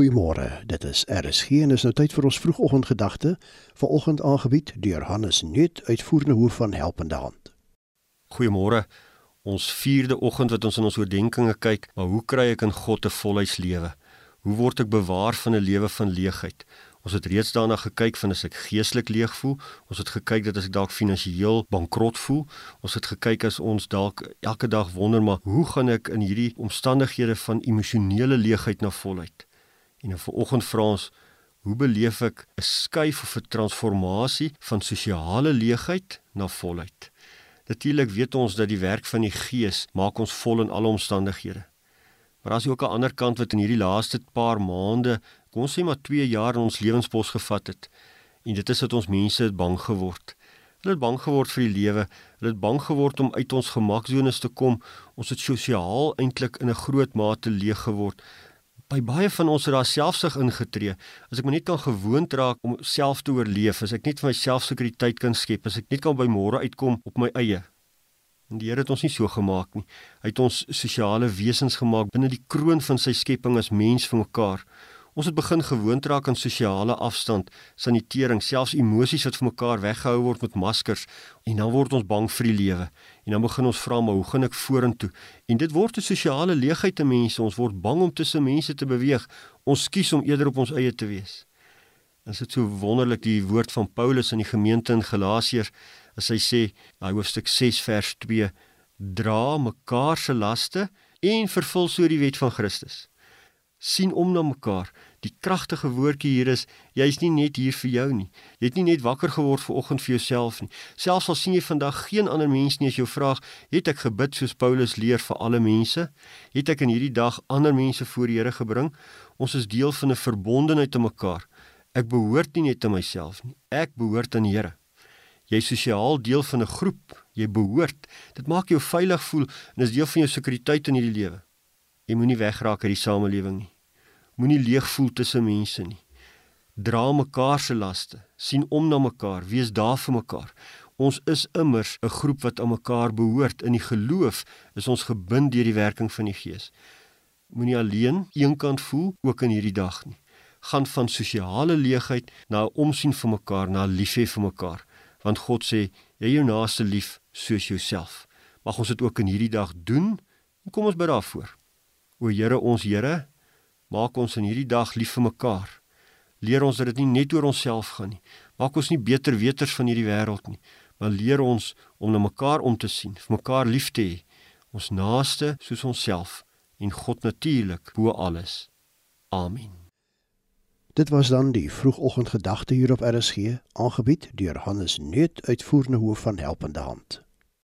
Goeiemôre. Dit is RSG en is nou tyd vir ons vroegoggendgedagte. Vanoggend aangebied deur Hannes Nuut, uitvoerende hoof van Helpende Hand. Goeiemôre. Ons vierde oggend wat ons in ons oordeenkings kyk, maar hoe kry ek in God 'n volheidslewe? Hoe word ek bewaar van 'n lewe van leegheid? Ons het reeds daarna gekyk van as ek geestelik leeg voel, ons het gekyk dat as ek dalk finansiëel bankrot voel, ons het gekyk as ons dalk elke dag wonder maar hoe gaan ek in hierdie omstandighede van emosionele leegheid na volheid? En vir oggend vra ons hoe beleef ek 'n skuif of 'n transformasie van sosiale leegheid na volheid? Natuurlik weet ons dat die werk van die Gees maak ons vol in alle omstandighede. Maar as jy ook 'n ander kant wat in hierdie laaste paar maande, kom ons sê maar 2 jaar in ons lewenspos gevat het, en dit is dat ons mense het bang geword. Hulle het bang geword vir die lewe. Hulle het bang geword om uit ons gemaksones te kom. Ons het sosiaal eintlik in 'n groot mate leeg geword by baie van ons het daar selfsug ingetree. As ek my net kan gewoond raak om self te oorleef, as ek net vir myself sekuriteit kan skep, as ek net kan by môre uitkom op my eie. En die Here het ons nie so gemaak nie. Hy het ons sosiale wesens gemaak binne die kroon van sy skepping as mens vir mekaar. Ons het begin gewoond raak aan sosiale afstand, sanitering, selfs emosies wat vir mekaar weggehou word met maskers en dan word ons bang vir die lewe. En dan begin ons vra maar hoe gaan ek vorentoe? En dit word 'n sosiale leegheid te mense. Ons word bang om tussen mense te beweeg. Ons kies om eerder op ons eie te wees. En dit is so wonderlik die woord van Paulus aan die gemeente in Galasiërs as hy sê, daai hoofstuk 6 vers 2, dra mekaar se laste en vervul so die wet van Christus sien om na mekaar. Die kragtige woordjie hier is, jy's nie net hier vir jou nie. Jy het nie net wakker geword vir oggend vir jouself nie. Selfs al sien jy vandag geen ander mens nie as jou vraag, het ek gebid soos Paulus leer vir alle mense? Het ek in hierdie dag ander mense voor die Here gebring? Ons is deel van 'n verbondenheid te mekaar. Ek behoort nie net aan myself nie. Ek behoort aan die Here. Jy is sosiaal deel van 'n groep. Jy behoort. Dit maak jou veilig voel en is deel van jou sekuriteit in hierdie lewe. Jy moenie wegraak uit die samelewing nie. Moenie leeg voel tussen mense nie. Dra mekaar se laste, sien om na mekaar, wees daar vir mekaar. Ons is immers 'n groep wat aan mekaar behoort. In die geloof is ons gebind deur die werking van die Gees. Moenie alleen eenkant voel ook in hierdie dag nie. Gaan van sosiale leegheid na omsien vir mekaar, na liefhê vir mekaar. Want God sê, jy jou naaste lief soos jouself. Mag ons dit ook in hierdie dag doen. Kom ons bid daarvoor. O Here ons Here, maak ons in hierdie dag lief vir mekaar. Leer ons dat dit nie net oor onsself gaan nie. Maak ons nie beter weters van hierdie wêreld nie, maar leer ons om na mekaar om te sien, vir mekaar lief te hê, ons naaste soos onsself en God natuurlik bo alles. Amen. Dit was dan die vroegoggendgedagte hier op RSG, aangebied deur Hannes Nuut, uitvoerende hoof van Helpende Hand.